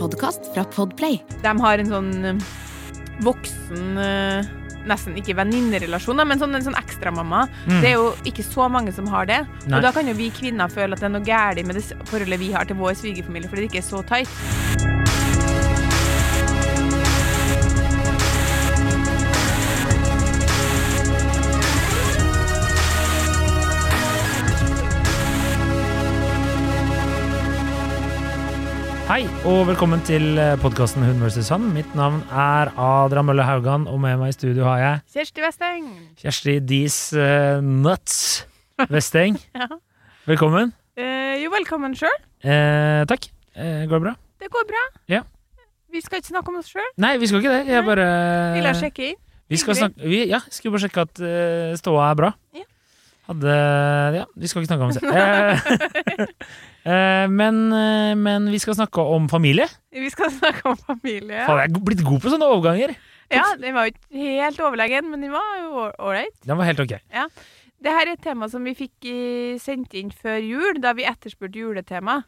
podkast fra Podplay. De har en sånn eh, voksen eh, Nesten ikke venninnerelasjoner, men sånn, en sånn ekstramamma. Mm. Det er jo ikke så mange som har det. Nei. Og da kan jo vi kvinner føle at det er noe galt med det forholdet vi har til vår svigerfamilie, fordi det ikke er så tight. Hei, og velkommen til podkasten Hun vs. Han. Mitt navn er Adrian Mølle Haugan, og med meg i studio har jeg Kjersti Westeng. Kjersti Dees uh, Nuts Vesteng. Ja. Velkommen. Eh, jo, velkommen sjøl. Eh, takk. Eh, går det bra? Det går bra. Ja. Vi skal ikke snakke om oss sjøl. Nei, vi skal ikke det. Jeg bare Vil jeg sjekke inn? Vi skal snakke Vi, ja, skulle bare sjekke at uh, ståa er bra. Ja. Hadde Ja, vi skal ikke snakke om det. Eh, eh, men, eh, men vi skal snakke om familie. Vi skal snakke om familie. Faen, jeg er blitt god på sånne overganger. Ja, den var jo ikke helt overlegen, men den var jo ålreit. Den var helt ok. Det her er et tema som vi fikk sendt inn før jul, da vi etterspurte juletema.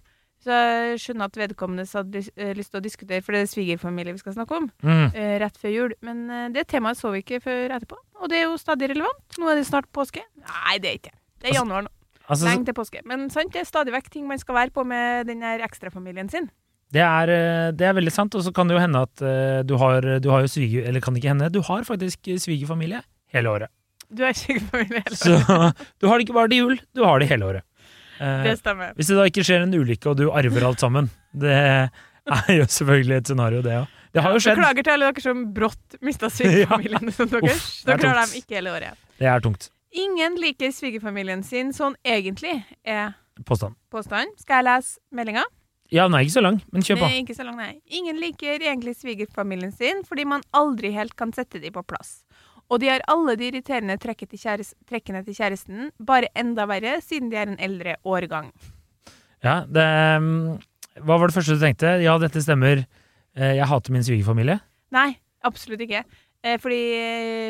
Så jeg skjønner at vedkommende hadde eh, lyst til å diskutere, for det er svigerfamilie vi skal snakke om, Mm. eh, rett før jul. Men eh, det temaet så vi ikke før etterpå, og det er jo stadig relevant. Nå er det snart påske. Nei, det er ikke det. Det er Altså, januar nå. Altså, Lenge til påske. Men sant, det er stadig vekk ting man skal være på med den der ekstrafamilien sin. Det er, det er veldig sant, og så kan det jo hende at du har, du har jo sviger... Eller kan det ikke hende, du har faktisk svigerfamilie hele året. Du har svigerfamilie hele Så året. du har det ikke bare til jul, du har det hele året. Eh, Det stemmer. hvis det da ikke skjer en ulykke og du arver alt sammen, det er jo selvfølgelig et scenario, det òg. Det har jo skjedd. Beklager til alle dere som brått mista svigerfamilien som deres. Uff, er Dere har dem ikke hele året. Det er tungt. Ingen liker svigerfamilien sin sånn egentlig, er Påstand. påstanden. Skal jeg lese meldinga? Ja, den er ikke så lang, men kjør på. Nei, ikke så lang, nei. Ingen liker egentlig svigerfamilien sin fordi man aldri helt kan sette dem på plass. Og de har alle de irriterende til trekkene til kjæresten, bare enda verre siden de er en eldre årgang. Ja, det, mm, hva var det første du tenkte? Ja, dette stemmer. Eh, Jeg hater min svigerfamilie. Nei, absolutt ikke. Eh, fordi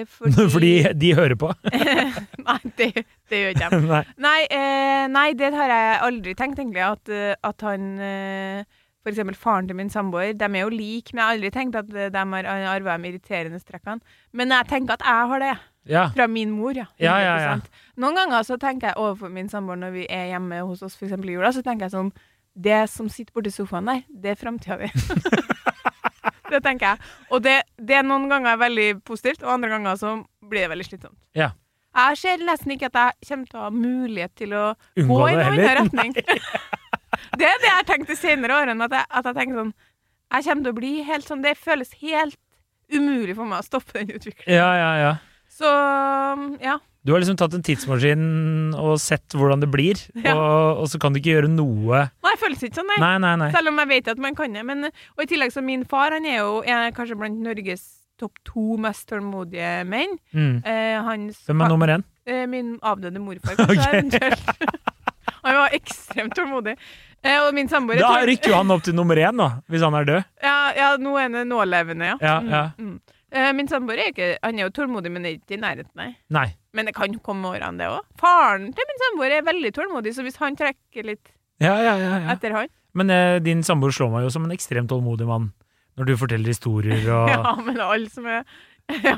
Fordi, Fordi de hører på. Nei, det, det gjør ikke de. Nei. Nei, eh, nei, det har jeg aldri tenkt, egentlig. At, eh, at han eksempel faren til min samboer. De er jo like, men jeg har aldri tenkt at eh, de har arva de irriterende strekkene. Men jeg tenker at jeg har det. Ja. Fra min mor, ja. Ja, ja, ja. Noen ganger så tenker jeg overfor min samboer når vi er hjemme hos oss, f.eks. i jula, så tenker jeg sånn Det som sitter borti sofaen der, det er framtida di. det tenker jeg. Og det, det er noen ganger veldig positivt, og andre ganger så blir det veldig slitsomt. Ja. Jeg ser nesten ikke at jeg kommer til å ha mulighet til å Unngå gå i noen annen retning. det er det jeg har tenkt de senere årene. At jeg, at jeg tenker sånn Jeg kommer til å bli helt sånn Det føles helt umulig for meg å stoppe den utviklingen. Ja, ja, ja. Så ja. Du har liksom tatt en tidsmaskin og sett hvordan det blir, Ja. og, og så kan du ikke gjøre noe Nei, det føles ikke sånn, nei. Nei, nei, nei. Selv om jeg vet at man kan det. Men, og i tillegg så min far, han er jo er kanskje blant Norges topp to mest tålmodige menn. Mm. Eh, hans Hvem er nummer én? Eh, min avdøde morfar, kanskje. Ok. han var ekstremt tålmodig. Eh, og min samboer Da tror- rykker jo han opp til nummer én, da, hvis han er død. Ja, ja, nå er nålevende, ja. Ja, Mm, ja. Mm. mm. min samboer er ikke Han er jo tålmodig, men er ikke i nærheten, nei. Nei. Men det kan komme årene, det òg. Faren til min samboer er veldig tålmodig, så hvis han trekker litt Ja, ja, ja, ja. etter han Men eh, din samboer slår meg jo som en ekstremt tålmodig mann når du forteller historier og Ja, men alle som er ja.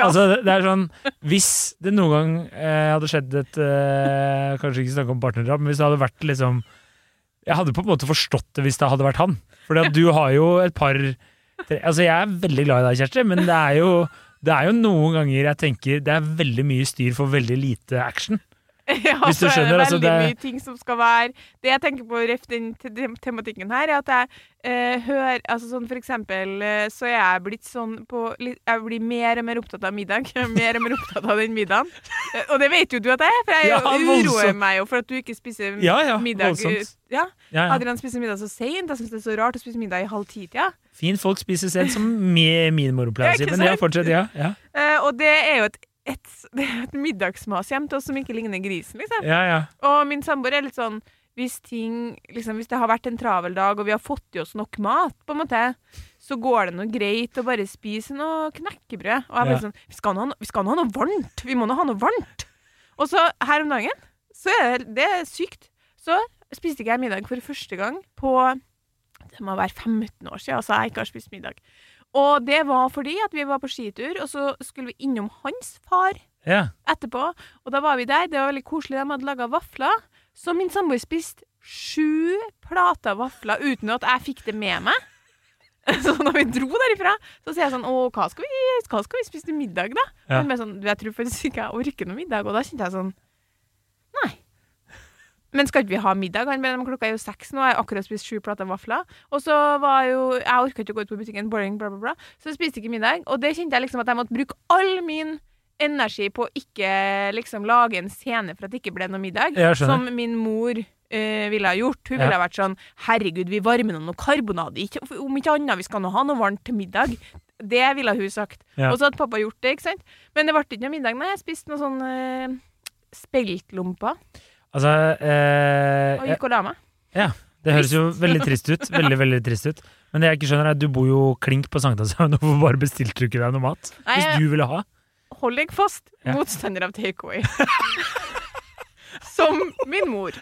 Altså, det er sånn Hvis det noen gang eh, hadde skjedd et eh, Kanskje ikke snakke om partnerdrap, men hvis det hadde vært liksom Jeg hadde på en måte forstått det hvis det hadde vært han. At du har jo et par tre, Altså, jeg er veldig glad i deg, Kjersti, men det er jo det er jo noen ganger jeg tenker det er veldig mye styr for veldig lite action. Ja, Hvis du så er det er veldig mye ting som skal være Det jeg tenker på ref den tematikken her, er at jeg eh, hører Altså sånn for eksempel eh, så er jeg blitt sånn på Jeg blir mer og mer opptatt av middag. mer og mer opptatt av den middagen. Eh, og det vet jo du at jeg er, for jeg Ja, uroer meg jo for at du ikke spiser Ja, ja, middag. Ja. Adrian spiser middag så seint. Jeg syns det er så rart å spise middag i halv ti-tida. Fint folk spiser sent, som min mor pleier å Ja, si. Men ja, fortsett. Ja, ja. Eh, og det er jo et, et, et middagsmas hjem til oss som ikke ligner grisen, liksom. ja, ja. Og min samboer er litt sånn hvis ting liksom, Hvis det har vært en travel dag, og vi har fått i oss nok mat, på en måte, så går det noe greit å bare spise noe knekkebrød. Og jeg blir Ja. sånn vi skal, noe, vi skal nå ha noe varmt! Vi må nå ha noe varmt! Og så her om dagen, så er det, det er sykt, så spiste ikke jeg middag for første gang på Det må være 15 år siden, altså jeg ikke har spist middag. Og det var fordi at vi var på skitur, og så skulle vi innom hans far Ja. etterpå. Og da var vi der. Det var veldig koselig. De hadde laga vafler. Så min samboer spiste sju plater vafler uten at jeg fikk det med meg. Så når vi dro derifra, så sier jeg sånn Å, hva skal vi, hva skal vi spise til middag, da? Ja. Men sånn, jeg tror faktisk ikke jeg orker noe middag. Og da kjente jeg sånn. Men skal ikke vi ha middag? Han men klokka er jo seks nå, jeg har akkurat spist sju plater vafler. Og så var jo Jeg orka ikke å gå ut på butikken, boring, bla, bla, bla. Så jeg spiste ikke middag. Og det kjente jeg liksom at jeg måtte bruke all min energi på å ikke liksom lage en scene for at det ikke ble noe middag. Som min mor eh, ville ha gjort. Hun Ja. ville ha vært sånn Herregud, vi varmer noe karbonade. Ikke, om ikke annet, vi skal nå ha noe varmt til middag. Det ville hun sagt. Ja. Og så hadde pappa gjort det, ikke sant. Men det ble ikke noe middag. Nei, jeg spiste noe sånn eh, speltlomper Altså eh, og gikk og la meg. Det høres jo veldig trist ut. Veldig, veldig trist ut. Men det jeg ikke skjønner er at du bor jo klink på Sankthanshaugen, hvorfor bare bestilte du ikke deg noe mat? Nei, Hvis du ville ha. Hold deg fast, Ja. motstander av takeaway. Som min mor.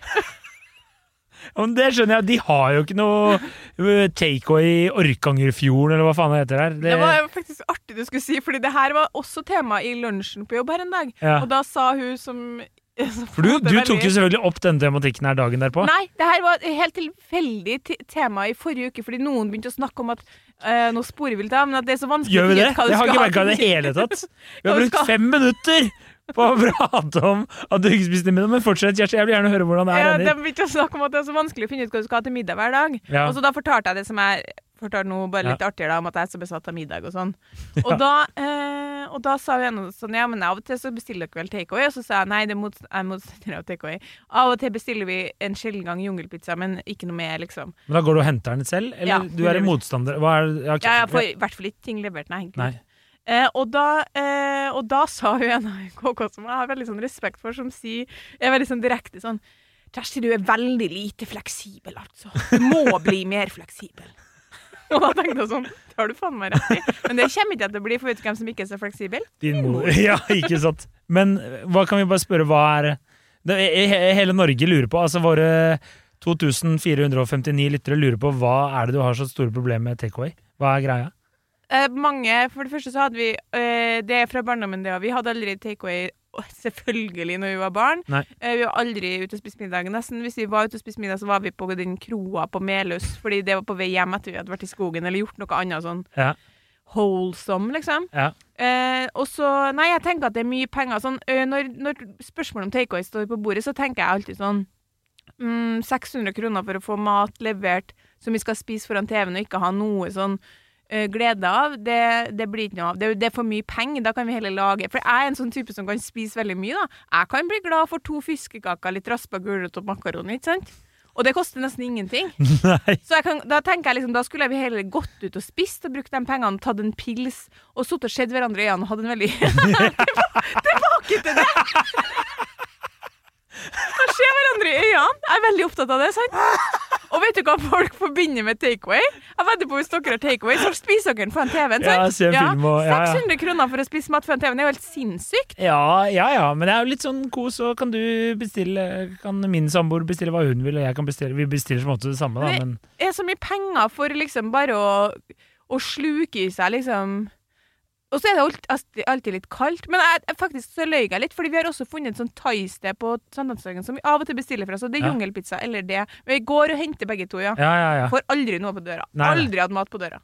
Men det skjønner jeg, de har jo ikke noe uh, takeaway i Orkangerfjorden, eller hva faen det heter der. Det var faktisk artig du skulle si, fordi det her var også tema i lunsjen på jobb her en dag. ja. Og da sa hun som For du, du tok jo selvfølgelig opp denne tematikken her dagen derpå. Nei, det her var helt tilfeldig tema i forrige uke, fordi noen begynte å snakke om at uh, nå sporer vi litt av, men at det er så vanskelig Gjør vi det? Jeg har ikke merka det i det hele tatt. Vi har brukt fem minutter på å prate om at du ikke spiste middag, men fortsett, Kjersti. Jeg vil gjerne høre hvordan det er. Ja, de begynte å snakke om at det er så vanskelig å finne ut hva du skal ha til middag hver dag. Ja. Og så da fortalte jeg det som jeg fortalte noe bare litt artigere, da, om at jeg er så besatt av middag og sånn. Og, da, eh, og da sa hun sånn, ja, men av og til så bestiller dere vel takeaway? Og så sa jeg nei, det er er motstander av takeaway. Av og til bestiller vi en sjelden gang jungelpizza, men ikke noe mer, liksom. Men da går du og henter den selv, eller Ja, du er en motstander? Hva er? Ja, okay. Ja, jeg får i hvert fall ikke ting levert, nei. Gud. Nei. Eh, og, da, eh, og da sa hun en av KK som jeg har veldig sånn respekt for, som sier er veldig sånn direkte sånn Kjersti, du er veldig lite fleksibel, altså. Du må bli mer fleksibel. Og da tenkte jeg sånn Det har du faen meg rett i. Men det kommer ikke til å bli, for vet du hvem som ikke er så fleksibel? Din mor. Ja, ikke sant. Men hva kan vi bare spørre, hva er det, Hele Norge lurer på, altså våre 2459 lyttere lurer på hva er det du har så store problemer med takeaway? Hva er greia? Eh, mange, For det første så hadde vi eh, Det er fra barndommen, det òg. Vi hadde aldri takeaway, selvfølgelig, når vi var barn. Nei. Eh, vi var aldri ute og spiste middag. Nesten hvis vi var ute og spiste middag, så var vi på den kroa på Melhus, fordi det var på vei hjem etter vi hadde vært i skogen eller gjort noe annet sånn Ja. wholesome, liksom. Ja. Eh, og så Nei, jeg tenker at det er mye penger. Sånn, når, når spørsmålet om takeaway står på bordet, så tenker jeg alltid sånn mm, 600 kroner for å få mat levert som vi skal spise foran TV-en, og ikke ha noe sånn glede av, det, det blir ikke noe av. Det, det er for mye penger. Da kan vi heller lage For jeg er en sånn type som kan spise veldig mye, da. Jeg kan bli glad for to fiskekaker, litt raspa gulrot og makaroni, ikke sant? Og det koster nesten ingenting. Nei. Så jeg kan, da tenker jeg liksom, da skulle vi heller gått ut og spist og brukt de pengene, tatt en pils og sittet og sett hverandre i øynene og hatt en veldig Tilbake til det! Å se hverandre i øynene. Jeg er veldig opptatt av det. sant? Og vet du hva folk forbinder med takeaway? Jeg vedder på Hvis dere har takeaway, så spiser dere foran TV-en. Ja, en film og- ja, ja. 600 kroner for å spise mat foran TV-en det er jo helt sinnssykt. Ja, ja, ja, men det er jo litt sånn kos, og kan du bestille Kan min samboer bestille hva hun vil, og jeg kan bestille Vi bestiller som ofte det samme, da, men Det er så mye penger for liksom bare å, å sluke i seg, liksom. Og så er det alltid, alltid litt kaldt. Men jeg, faktisk så løy jeg litt, fordi vi har også funnet et sånt thaisted på Sankthanshaugen som vi av og til bestiller fra. Så det er Ja. jungelpizza eller det. Vi går og henter begge to, ja. Ja, ja, ja. Får aldri noe på døra. Nei. Aldri hatt mat på døra.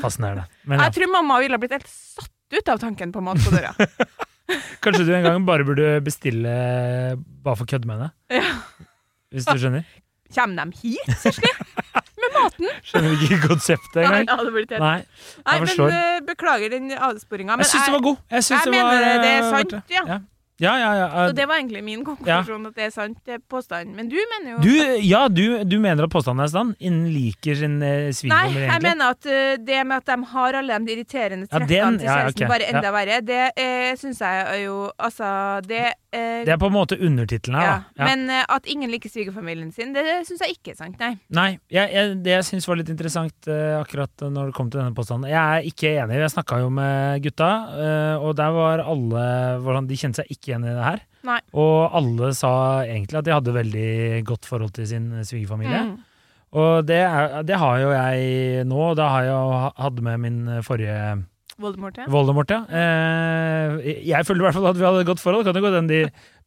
Fascinerende. Men. Jeg tror mamma ville ha blitt helt satt ut av tanken på mat på døra. Kanskje du en gang bare burde bestille bare for kødd med henne? Ja. Hvis du skjønner? Kommer de hit, Kjersti? Med? Skjønner ikke konseptet Nei, det blitt helt Nei. Nei, men eh, beklager den avsporinga. Jeg syns det var god. Jeg, jeg det var, mener det er eh, sant, ja. Ja, ja, ja. Så det var egentlig min konklusjon, at det er sant, påstanden. Men du mener jo Du, ja, du, du mener at påstanden er sann? Innen liker sin eh, Nei, jeg mener at uh, det med at de har alle de irriterende trekkene til kjæresten, ok, bare enda verre, det uh, syns jeg jo Altså, det eh, Det er på en måte undertittelen her, ja. da. Ja. Men eh, at ingen liker svigerfamilien sin, det, det syns jeg ikke er sant, nei. Nei, jeg, jeg, det jeg syns var litt interessant eh, akkurat når det kom til denne påstanden Jeg er ikke enig. Jeg snakka jo med gutta, eh, og der var alle hvordan De kjente seg ikke igjen i det her. Nei. Og alle sa egentlig at de hadde veldig godt forhold til sin svigerfamilie. Mm. Og det, er, det har jo jeg nå, og det har jeg jo hatt med min forrige Voldemort, ja. Voldemort, ja. Eh, jeg følte i hvert fall at vi hadde et godt forhold. Kan det gå den de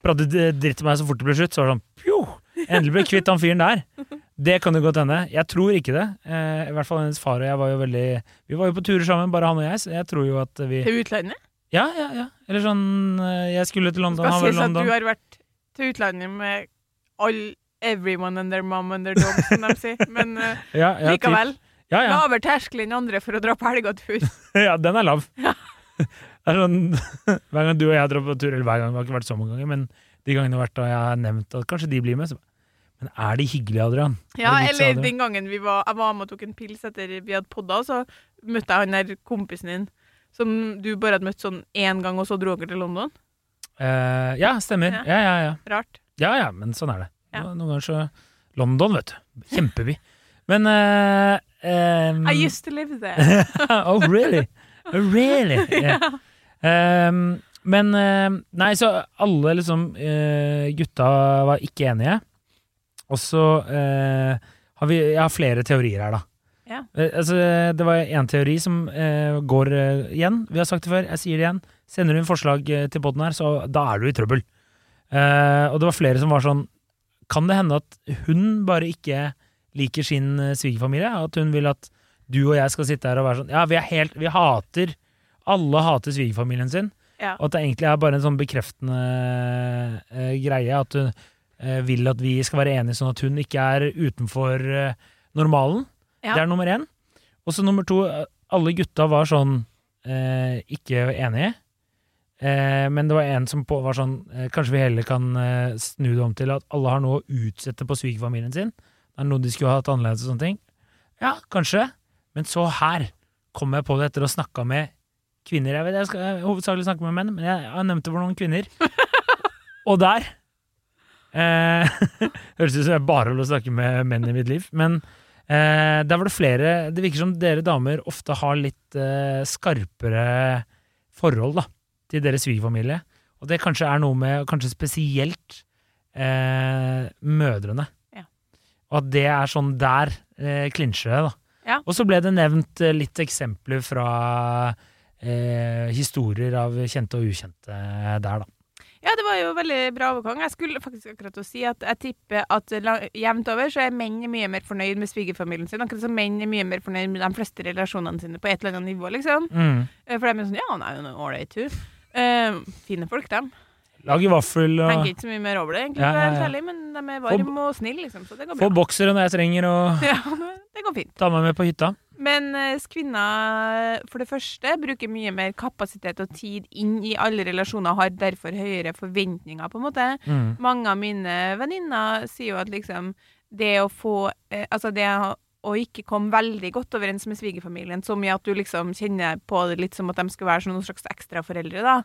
pratet dritt til meg så fort det ble slutt, så var det sånn pjo! Endelig ble kvitt han fyren der. Det kan jo godt hende. Jeg tror ikke det. Eh, I hvert fall hennes far og jeg var jo veldig Vi var jo på turer sammen, bare han og jeg, så jeg tror jo at vi Til utlandet? Ja, ja, ja. Eller sånn eh, Jeg skulle til London, Skal han var i sies at du har vært til utlandet med all, everyone and their mom and their dog, som de sier. Men uh, Ja, ja, typ. Ja, ja. Lavere terskel enn andre for å dra på helgetur. ja, den er lav. Det er sånn, hver gang du og jeg drar på tur, eller hver gang, det har ikke vært så mange ganger, men de gangene jeg har vært og jeg har nevnt at kanskje de blir med, så Men er de hyggelige, Adrian? Ja, Er det eller den gangen vi var, jeg var med og tok en pils etter vi hadde podda, så møtte jeg han der kompisen din som du bare hadde møtt sånn én gang, og så dro dere til London. Uh, ja, stemmer. Ja. Ja, ja, ja. Rart. Ja, ja, men sånn er det. Ja. Noen ganger så London, vet du. Kjempeby. Men eh, em, I used to live there. Oh, really? Oh, really? Yeah. Um, men em, Nei, så alle liksom eh, Gutta var ikke enige. Og så uh, har vi Jeg har flere teorier her, da. Ja. Uh, altså, det var én teori som uh, går igjen. Vi har sagt det før, jeg sier det igjen. Sender du inn forslag til poden her, så da er du i trøbbel. Og det var flere som var sånn Kan det hende at hun bare ikke liker sin eh, svigerfamilie? At hun vil at du og jeg skal sitte her og være sånn Ja, vi er helt Vi hater Alle hater svigerfamilien sin. Ja. Og at det egentlig er bare en sånn bekreftende uh, greie. At hun uh, vil at vi skal være enige, sånn at hun ikke er utenfor uh, normalen. Ja. Det er nummer én. Og så nummer to, alle gutta var sånn ikke enige. Men det var en som på, var sånn Kanskje vi heller kan snu det om til at alle har noe å utsette på svigerfamilien sin. Det er noe de skulle hatt annerledes og sånne ting. Ja, kanskje. Men så her kom jeg på det etter å ha snakka med kvinner. Jeg vet jeg skal hovedsakelig snakke med menn, men jeg har nevnt det for noen kvinner. og der eh, Høres ut som jeg bare holder å snakke med menn i mitt liv. Men eh, der var det flere Det virker som dere damer ofte har litt eh, skarpere forhold da, til deres svigerfamilie. Og det kanskje er noe med Kanskje spesielt eh, mødrene. Og at det er sånn der eh, klinsjer det, da. Ja. Og så ble det nevnt eh, litt eksempler fra eh, historier av kjente og ukjente der, da. Ja, det var jo veldig bra overgang. Jeg skulle faktisk akkurat å si at jeg tipper at jevnt over så er menn mye mer fornøyd med svigerfamilien sin. Akkurat som menn er mye mer fornøyd med de fleste relasjonene sine på et eller annet nivå, liksom. Mm. Eh, For de er sånn Ja, han er jo noe ålreit, hun. Uh, fine folk, dem. Lager vaffel og Tenker ikke så mye mer over det, egentlig, Ja, ja, ja. helt ærlig, men de er varme og snille, liksom, så det går få bra. boksere når jeg trenger, og Ja, det går fint. ta meg med på hytta. Men eh, kvinner, for det første, bruker mye mer kapasitet og tid inn i alle relasjoner, og har derfor høyere forventninger, på en måte. Mm. Mange av mine venninner sier jo at liksom det å få eh, Altså det å ikke komme veldig godt overens med svigerfamilien, så mye at du liksom kjenner på det litt som at de skal være noen slags ekstraforeldre, da,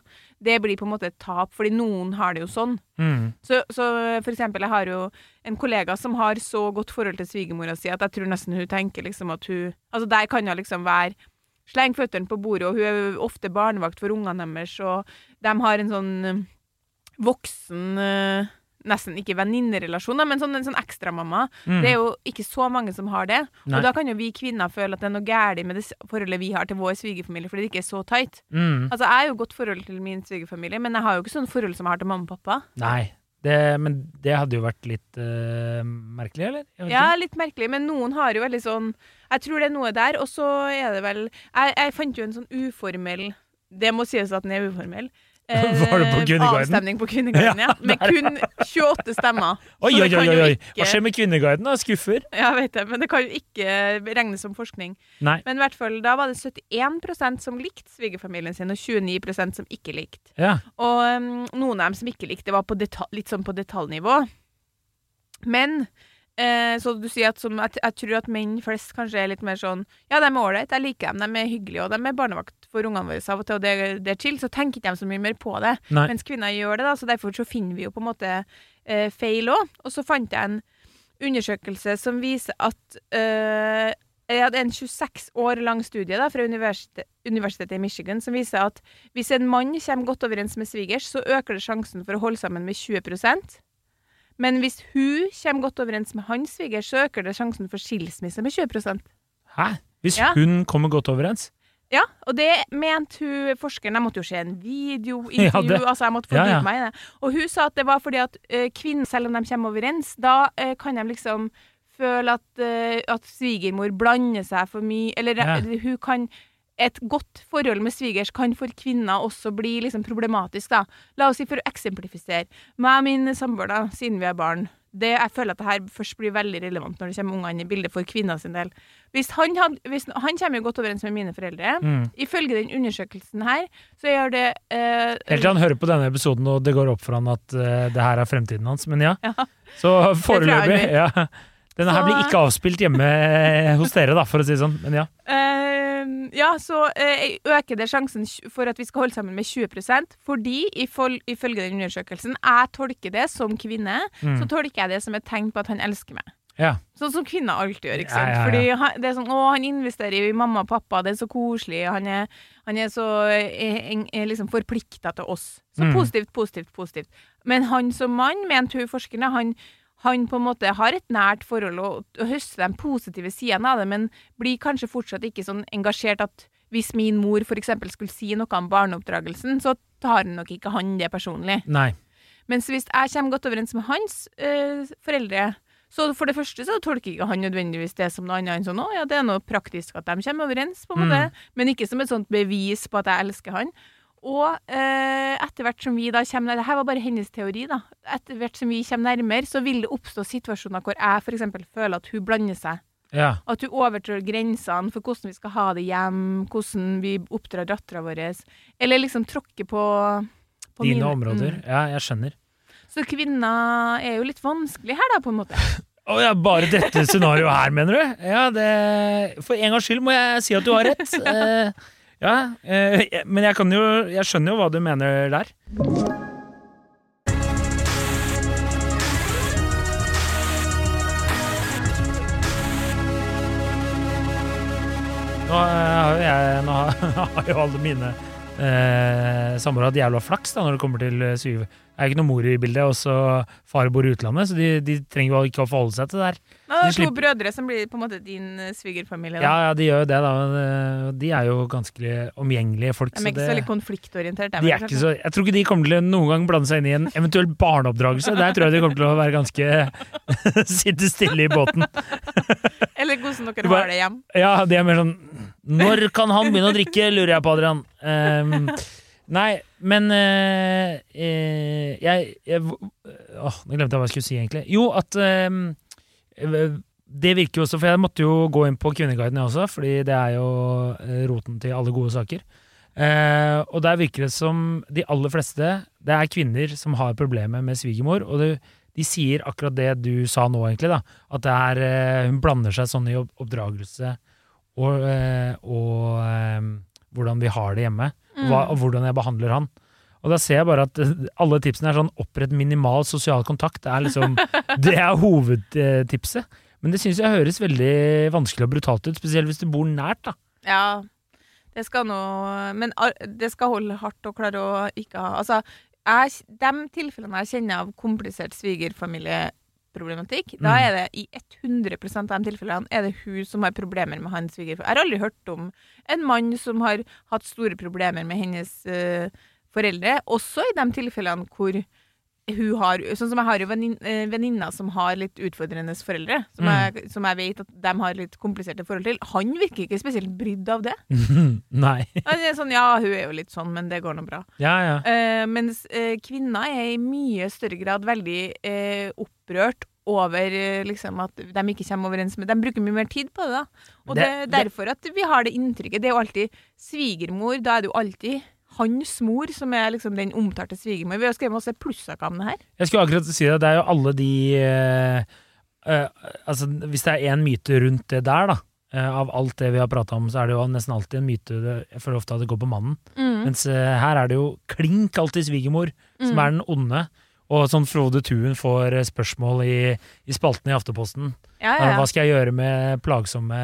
det blir på en måte et tap, fordi noen har det jo sånn. Mm. Så, så for eksempel, jeg har jo en kollega som har så godt forhold til svigermora si at jeg tror nesten hun tenker liksom at hun Altså der kan hun liksom være Sleng føttene på bordet, og hun er ofte barnevakt for ungene deres, og de har en sånn eh, voksen eh, Nesten ikke venninnerelasjoner, men sånn, en sånn ekstramamma. Mm. Det er jo ikke så mange som har det. Nei. Og da kan jo vi kvinner føle at det er noe galt med det forholdet vi har til vår svigerfamilie, fordi det ikke er så tight. Mm. Altså, jeg har jo godt forhold til min svigerfamilie, men jeg har jo ikke sånn forhold som jeg har til mamma og pappa. Nei. Det, men det hadde jo vært litt uh, merkelig, eller? Ja, ikke. litt merkelig, men noen har jo veldig sånn Jeg tror det er noe der, og så er det vel Jeg, jeg fant jo en sånn uformell Det må sies at den er uformell. Eh, Var det på Kvinneguiden? Avstemning på Kvinneguiden, ja. Med kun 28 stemmer. Oi, oi, oi, oi! ikke- Hva skjer med Kvinneguiden? da? Skuffer? Jeg vet det, men det kan jo ikke regnes som forskning. Nei. Men i hvert fall, da var det 71% som likte svigerfamilien sin, og 29% som ikke likte. Ja. Og um, noen av dem som ikke likte, var på litt sånn på detaljnivå. Men eh, så du sier at som, jeg, jeg tror at menn flest kanskje er litt mer sånn Ja, de er ålreit, jeg liker dem, de er hyggelige, og de er barnevakt for ungene våre av og til, og det, det er chill, så tenker ikke de så mye mer på det. Nei. Mens kvinner gjør det, da, så derfor så finner vi jo på en måte eh, feil òg. Og så fant jeg en undersøkelse som viser at eh, jeg hadde en 26 år lang studie da, fra universitet, Universitetet i Michigan som viser at hvis en mann kommer godt overens med svigers, så øker det sjansen for å holde sammen med 20% Men hvis hun kommer godt overens med hans sviger, så øker det sjansen for skilsmisse med 20 Hæ? Hvis Ja. hun kommer godt overens? Ja, og det mente hun forskeren. Jeg måtte jo se en video, intervju, ja, altså jeg måtte Ja, fordype ja. meg i det. Og hun sa at det var fordi at uh, kvinner, selv om de kommer overens, da uh, kan de liksom føle at, uh, at svigermor blander seg for mye, eller Ja. eh, hun kan et godt forhold med svigers kan for kvinner også bli liksom problematisk, da. La oss si for å eksemplifisere. Meg og min samboer, da, siden vi er barn, det, jeg føler at det her først blir veldig relevant når det kommer ungene i bildet for kvinner sin del. Hvis han, had, hvis, han kommer jo godt overens med mine foreldre. Mm. Ifølge den undersøkelsen her, så gjør det eh, Helt til han hører på denne episoden og det går opp for han at eh, det her er fremtiden hans. Men ja, Ja. så foreløpig ja. Denne her blir ikke avspilt hjemme hos dere, da, for å si det sånn. Men ja. Uh, ja, så uh, øker det sjansen for at vi skal holde sammen med 20 fordi ifølge den undersøkelsen, jeg tolker det som kvinne, Mm. så tolker jeg det som et tegn på at han elsker meg. ja. Sånn som kvinner alltid gjør. ikke sant? ja, ja. Fordi han, det er sånn, å, han investerer i mamma og pappa, det er så koselig, han er, han er så er, er liksom forplikta til oss. Så Mm. positivt, positivt, positivt. Men han som mann, mente hun forskerne, han, han på en måte har et nært forhold og, og høster de positive sidene av det, men blir kanskje fortsatt ikke sånn engasjert at hvis min mor f.eks. skulle si noe om barneoppdragelsen, så tar nok ikke han det personlig. Nei. Mens hvis jeg kommer godt overens med hans øh, foreldre, så for det første så tolker ikke han nødvendigvis det som noe annet enn sånn å ja, det er noe praktisk at de kommer overens, på en måte, men ikke som et sånt bevis på at jeg elsker han. Og eh, etter hvert som vi da kommer Dette var bare hennes teori, da. Etter hvert som vi kommer nærmere, så vil det oppstå situasjoner hvor jeg f.eks. føler at hun blander seg. Ja. At hun overtrår grensene for hvordan vi skal ha det hjem, hvordan vi oppdrar dattera vår. Eller liksom tråkker på, på Dine mine- områder. Mm. Ja, jeg skjønner. Så kvinner er jo litt vanskelig her, da, på en måte. Å ja, bare dette scenarioet her, mener du? Ja, det For en gangs skyld må jeg si at du har rett. Eh, ja, eh, men jeg jo Jeg skjønner jo hva du mener der. Nå eh, har jo jeg Nå har jo alle mine eh, samboere hatt jævla flaks da når det kommer til eh, syv. Er ikke noe mor i bildet, og så far bor i utlandet, så de, de trenger jo ikke å forholde seg til det der. Nå er det De to brødre som blir på en måte din eh, svigerfamilie. Da. Ja, ja, de gjør jo det, da. eh, De er jo ganske omgjengelige folk. De er så ikke det, så veldig konfliktorientert. de er ikke så, jeg tror ikke de kommer til å noen gang blande seg inn i en eventuell barneoppdragelse. Der tror jeg de kommer til å være ganske Sitte stille i båten. Eller hvordan dere har det hjem. Ja, de er mer sånn Når kan han begynne å drikke, lurer jeg på, Adrian. Um, nei, men eh, eh, jeg, jeg Åh, nå glemte jeg hva jeg skulle si, egentlig. Jo, at eh, Det virker jo også, for jeg måtte jo gå inn på Kvinneguiden jeg også, fordi det er jo eh, roten til alle gode saker. Eh, og der virker det som de aller fleste Det er kvinner som har problemer med svigermor. Og det, de sier akkurat det du sa nå, egentlig. da At det er, eh, hun blander seg sånn i oppdragelse og, og hvordan vi har det hjemme. Mm. Hva, og hvordan jeg behandler han. Og da ser jeg bare at eh, alle tipsene er sånn opprett minimal sosial kontakt. Det er liksom Det er hovedtipset. Men det syns jeg høres veldig vanskelig og brutalt ut, spesielt hvis du bor nært, da. Ja, det skal nå Men det skal holde hardt og klare å ikke ha Altså, jeg, de tilfellene jeg kjenner av komplisert svigerfamilieproblematikk, da Mm. er det i 100% av de tilfellene er det hun som har problemer med hans svigerfar. Jeg har aldri hørt om en mann som har hatt store problemer med hennes uh, foreldre, også i de tilfellene hvor hun har Sånn som jeg har jo eh, venninner som har litt utfordrende foreldre, som, Mm. jeg, som jeg vet at de har litt kompliserte forhold til. Han virker ikke spesielt brydd av det. Nei. Han er sånn, ja, hun er jo litt sånn, men det går nå bra. Ja, ja. Uh, mens uh, kvinner er i mye større grad veldig uh, opprørt over eh, liksom at de ikke kommer overens med De bruker mye mer tid på det, da. Og det, Det- er derfor at vi har det inntrykket. Det er jo alltid svigermor. Da er det jo alltid hans mor som er liksom den omtalte svigermor. Vi har skrevet masse plussaker om det her. Jeg skulle akkurat si det. Det er jo alle de uh, Altså, hvis det er én myte rundt det der, da, eh, av alt det vi har prata om, så er det jo nesten alltid en myte Jeg føler ofte at det går på mannen. Mens eh, her er det jo klink alltid svigermor som Mm. er den onde. Og sånn Frode Tuen får spørsmål i, i spalten i Afteposten. Ja, ja, ja. Hva skal jeg gjøre med plagsomme,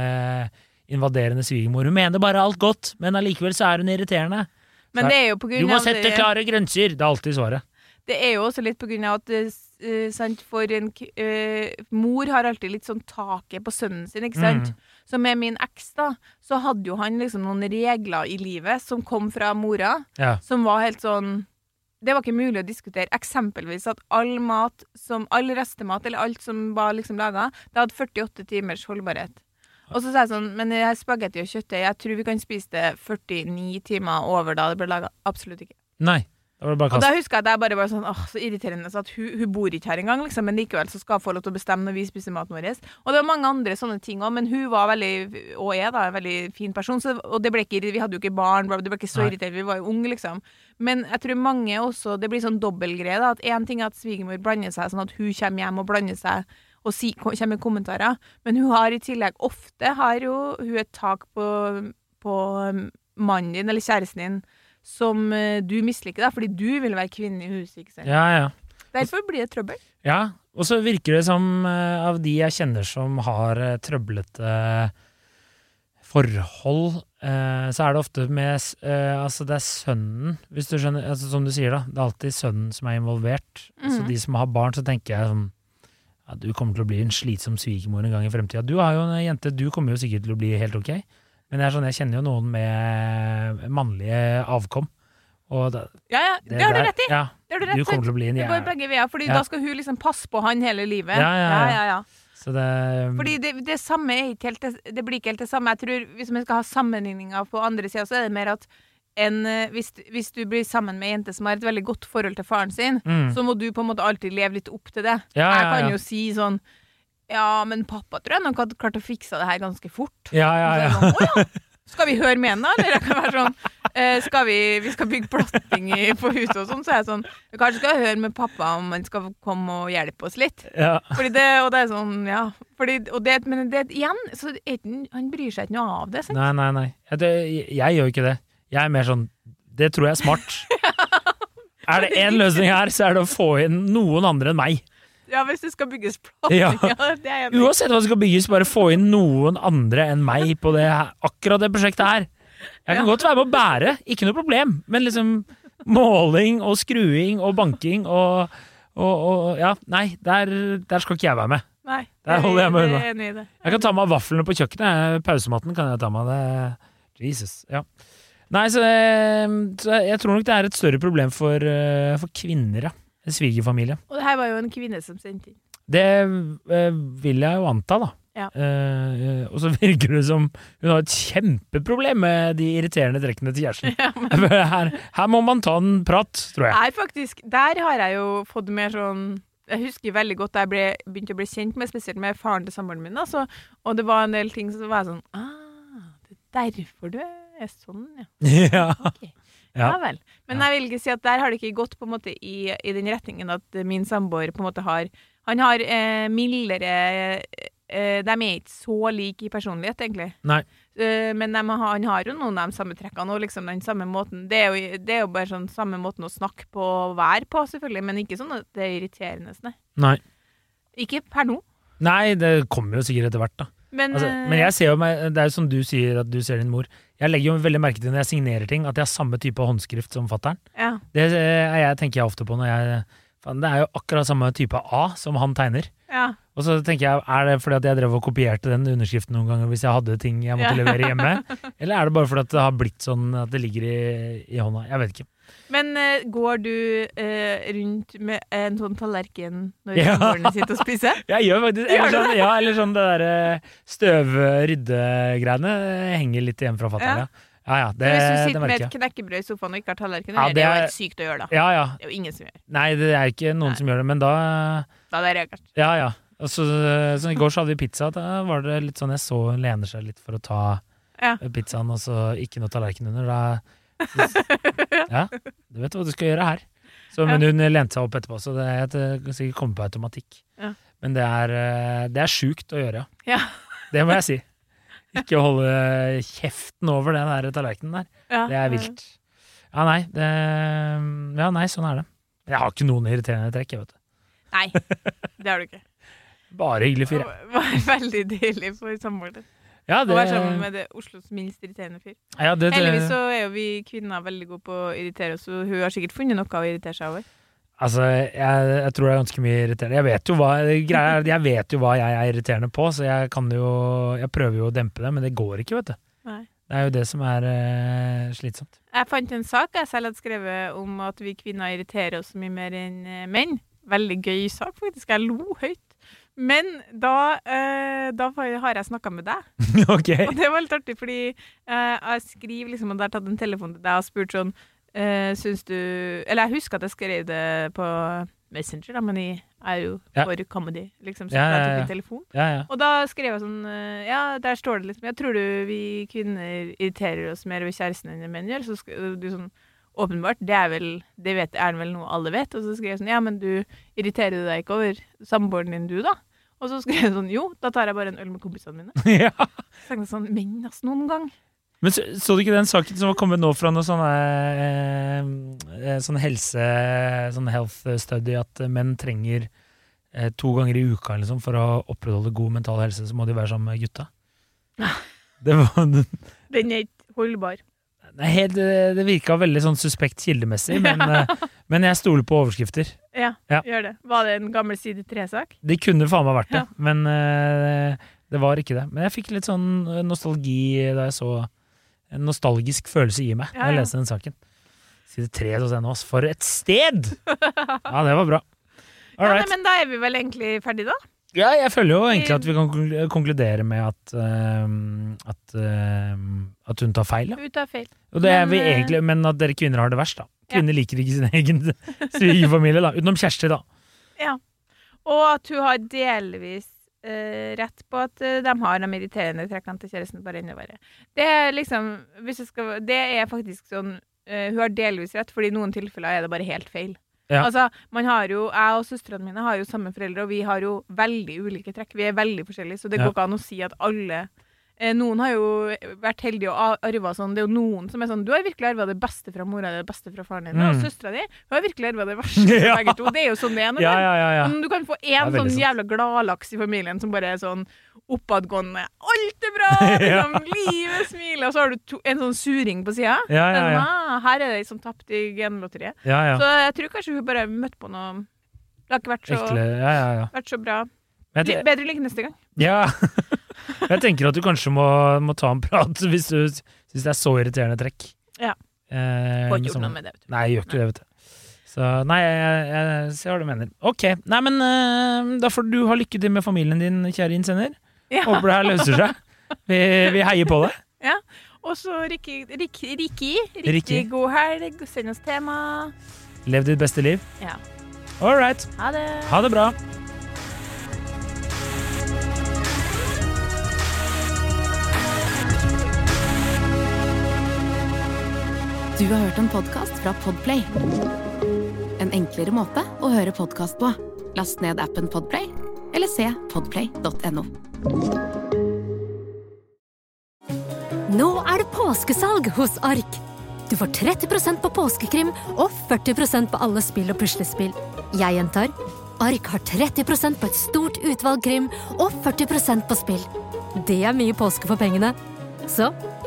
invaderende svigermor? Hun mener bare alt godt, men allikevel så er hun irriterende. Men det er jo på Du må sette det- klare grenser! Det er alltid svaret. det er jo også litt på grunn av at uh, sant, for en eh, Mor har alltid litt sånn taket på sønnen sin, ikke sant? Mm. Så med min eks, da, så hadde jo han liksom noen regler i livet som kom fra mora, Ja. som var helt sånn det var ikke mulig å diskutere. Eksempelvis at all mat, som, all restemat eller alt som var liksom laga, det hadde 48 timers holdbarhet. Og så sa jeg sånn, men det her spagetti og kjøttdeig, jeg tror vi kan spise det 49 timer over da det ble laga. Absolutt ikke. Nei. Da ble bare bare Og da husker jeg at jeg bare var sånn, åh, så irriterende så at hun, hun bor ikke her engang, liksom, men likevel så skal hun få lov til å bestemme når vi spiser maten vår. Og det var mange andre sånne ting òg, men hun var veldig, og er da, en veldig fin person, så, og det ble ikke, vi hadde jo ikke barn, det ble ikke så irritert, vi var jo unge, liksom. Men jeg tror mange også, det blir sånn dobbeltgreie, da, at én ting er at svigermor blander seg, sånn at hun kommer hjem og blander seg og si, kommer med kommentarer, men hun har i tillegg, ofte har jo hun et tak på, på um, mannen din, eller kjæresten din, som eh, du misliker, da, fordi du vil være kvinne i huset, ikke sant? Ja, ja. Derfor blir det trøbbel. Ja, og så virker det som eh, av de jeg kjenner som har eh, trøblete forhold, så er det ofte med Altså, det er sønnen, hvis du skjønner. Altså, som du sier, da. Det er alltid sønnen som er involvert. Så Mhm. de som har barn, så tenker jeg sånn ja, Du kommer til å bli en slitsom svigermor en gang i fremtida. Du har jo en jente, du kommer jo sikkert til å bli helt ok. Men jeg, er sånn, jeg kjenner jo noen med mannlige avkom. Det, Ja, ja, det, har du rett i! Ja, Det har du rett du kommer til å bli en Det går begge veier, fordi Ja. da skal hun liksom passe på han hele livet. Ja, ja, ja. ja, ja. Så det Fordi det, det samme er ikke helt det, det blir ikke helt det samme. Jeg tror Hvis vi skal ha sammenligninger på andre sida, så er det mer at en, eh, hvis, hvis du blir sammen med ei jente som har et veldig godt forhold til faren sin, mm. så må du på en måte alltid leve litt opp til det. Ja, Jeg kan ja. jo si sånn Ja, men pappa tror jeg nok hadde klart å fikse det her ganske fort. Ja, ja, er ja. sånn, Skal vi høre med henne, da? Eller jeg kan være sånn eh, skal vi, vi skal bygge platting i, på huset og sånn, så er jeg sånn Kanskje skal jeg høre med pappa om han skal komme og hjelpe oss litt. ja. Fordi det, og det er sånn, ja fordi, og det, Men det igjen, så han bryr seg ikke noe av det. Sant? Nei, nei, nei. Jeg, det, jeg gjør jo ikke det. Jeg er mer sånn Det tror jeg er smart. Er det én løsning her, så er det å få inn noen andre enn meg. Ja, Hvis det skal bygges platting. Ja. Uansett hva det skal bygges, bare få inn noen andre enn meg på det, her- akkurat det prosjektet her. Jeg kan Ja. godt være med å bære, ikke noe problem, men liksom måling og skruing og banking og, og, og Ja, nei, der, der skal ikke jeg være med. Nei, Der holder jeg meg unna. Jeg kan ta med vaflene på kjøkkenet. Pausematten kan jeg ta med. Det. Jesus. Ja. Nei, så, eh, så jeg tror nok det er et større problem for, eh, for kvinner, ja. Svigerfamilie. Og det her var jo en kvinne som sendte inn. Det eh, vil jeg jo anta, da. Ja. Eh, og så virker det som hun har et kjempeproblem med de irriterende trekkene til kjæresten. Ja, men her, her må man ta en prat, tror jeg. Nei, faktisk, Der har jeg jo fått mer sånn Jeg husker veldig godt da jeg ble, begynte å bli kjent med spesielt med faren til samboeren min. Altså, og det var en del ting som var sånn ah, Det er derfor du er sånn, ja. ja. Okay. Ja. Ja. vel. Men jeg vil ikke si at der har det ikke gått på en måte i, i den retningen at min samboer på en måte har Han har eh, mildere eh, De er ikke så like i personlighet, egentlig. Nei. Uh, men de han har jo noen av de samme trekkene og liksom den samme måten. Det er, jo, det er jo bare sånn samme måten å snakke på og være på, selvfølgelig, men ikke sånn at det er irriterende. Sånn. Nei. Ikke per nå. Nei, det kommer jo sikkert etter hvert, da. Men, Altså, eh, men jeg ser jo meg, det er jo som du sier at du ser din mor. Jeg legger jo veldig merke til når jeg signerer ting, at jeg har samme type håndskrift som fattern. ja. Det er jeg, tenker jeg ofte på når jeg det er jo akkurat samme type A som han tegner. ja. Og så tenker jeg, er det fordi at jeg drev og kopierte den underskriften noen ganger hvis jeg hadde ting jeg måtte Ja. levere hjemme? Eller er det bare fordi at det har blitt sånn at det ligger i, i hånda? Jeg vet ikke. Men uh, går du uh, rundt med en sånn tallerken når Ja. samboerne sitter og spiser? Jeg gjør faktisk eller sånn, Ja, eller sånn det derre støv-rydde-greiene henger litt igjen fra fatter'n, ja. Ja ja, det, hvis du sitter med et knekkebrød i sofaen og ikke har tallerken, Ja, det, det er jo helt sykt å gjøre, da. Ja ja. Det er jo ingen som gjør. Nei, det er ikke noen Nei. som gjør det, men da Da er jeg reagert. Ja ja. Så, så I går så hadde vi pizza. Da var det litt sånn jeg så hun lener seg litt for å ta Ja. pizzaen, og så ikke noe tallerken under. Da, ja, du vet hva du skal gjøre her. Så, men hun lente seg opp etterpå, så det kan sikkert komme på automatikk. Ja. Men det er, eh, det er sjukt å gjøre, Ja. Det må jeg si. Ikke holde kjeften over den der tallerkenen der. Ja, Det er vilt. Ja, nei, det, ja, nei, sånn er det. Jeg har ikke noen irriterende trekk, jeg, vet du. Nei, det har du ikke. Bare hyggelig fyr. Veldig deilig for samboeren din Ja, å være sammen med det Oslos minst irriterende fyr. ja, det, det, Heldigvis så er jo vi kvinner veldig gode på å irritere oss, så hun har sikkert funnet noe å irritere seg over. Altså, jeg, jeg tror det er ganske mye irriterende. Jeg vet hva jeg vet jo hva jeg er irriterende på, så jeg kan jo Jeg prøver jo å dempe det, men det går ikke, vet du. Nei. Det er jo det som er uh, slitsomt. Jeg fant en sak jeg selv hadde skrevet om at vi kvinner irriterer oss mye mer enn eh, menn. Veldig gøy sak, faktisk. Jeg lo høyt. Men da, eh, da har jeg snakka med deg, ok. og det var litt artig, fordi eh, jeg skriver liksom, og har tatt en telefon til deg og spurt sånn eh, Syns du Eller jeg husker at jeg skrev det på Messenger, da, men jeg er jo Ja. for comedy, liksom, så Ja, ja, jeg tok en telefon. Ja, ja. Og da skrev jeg sånn eh, Ja, der står det liksom Jeg tror du vi kvinner irriterer oss mer over kjæresten enn menn gjør. Så du sånn Åpenbart, det er vel Det vet, er vel noe alle vet. Og så skrev jeg sånn Ja, men du irriterer du deg ikke over samboeren din, du, da? Og så skrev jeg sånn Jo, da tar jeg bare en øl med kompisene mine. ja. Så tenkte jeg sånn Men ass, noen gang. Men så, så du ikke den saken som var kommet nå fra noe sånn eh, eh, helse Sånn health study at menn trenger eh, to ganger i uka liksom, for å opprettholde god mental helse, så må de være sammen med gutta? Det, var, Den er ikke holdbar. Det, helt, eh, det virka veldig sånn suspekt kildemessig, men, eh, men jeg stoler på overskrifter. Ja, Ja. gjør det. Var det en gammel side tre-sak? Det kunne faen meg vært det, Ja. men eh, det var ikke det. Men jeg fikk litt sånn nostalgi da jeg så En nostalgisk følelse i meg da jeg leste den saken. Side tre hos NHO, For et sted! Ja, det var bra. All Ja, right. men da er vi vel egentlig ferdige, da? Ja, jeg føler jo egentlig at vi kan konkludere med at uh, at, uh, at hun tar feil. Ja. Hun tar feil. Og det er Men, vi eh, egentlig, men at dere kvinner har det verst, da. Kvinner liker ikke sin egen svigerfamilie, da. Utenom Kjersti, da. Ja. Og at hun har delvis uh, rett på at eh, de har de irriterende trekkene til kjæresten, bare enda verre. Det er liksom skal, Det er faktisk sånn Hun har delvis rett, fordi i noen tilfeller er det bare helt feil. Ja. Altså, man har jo, Jeg og søstrene mine har jo samme foreldre, og vi har jo veldig ulike trekk. Vi er veldig forskjellige, så det Ja. går ikke an å si at alle Noen har jo vært heldige og arva sånn. Det er jo noen som er sånn Du har virkelig arva det beste fra mora di, det beste fra faren din. Og Mm. søstera di har virkelig arva det verste fra begge to. Det er jo sånn det er. noen Ja, ja, ja. Du kan få én sånn sant. jævla gladlaks i familien som bare er sånn oppadgående. Alt er bra! Liksom, Livet smiler. Og så har du to, en sånn suring på sida. Ja, ja, ja. ah, her er det som tapt i genlotteriet. Så jeg tror kanskje hun bare møtte på noe Det har ikke vært så, vært så bra. Bedre lykke neste gang. ja. jeg tenker at du kanskje må, må ta en prat hvis du syns det er så irriterende trekk. Ja. Eh, Får ikke gjort sånn- noe med det. vet du. Nei, jeg gjør ikke det, vet du. Så nei, jeg, jeg, ser hva du mener. Ok, nei, men uh, da får du ha lykke til med familien din, kjære innsender. Ja. Håper det her løser seg. Vi, vi heier på det. Og så Rikki. riktig god helg. Send oss tema. Lev ditt beste liv. Ja. All right. Ha det. Ha det bra. Du har hørt en podkast fra Podplay. En enklere måte å høre podkast på. Last ned appen Podplay, eller se podplay.no. Nå er det påskesalg hos Ark. Du får 30% på påskekrim og 40% på alle spill og puslespill. Jeg gjentar Ark har 30% på et stort utvalg krim og 40% på spill. Det er mye påske for pengene. Så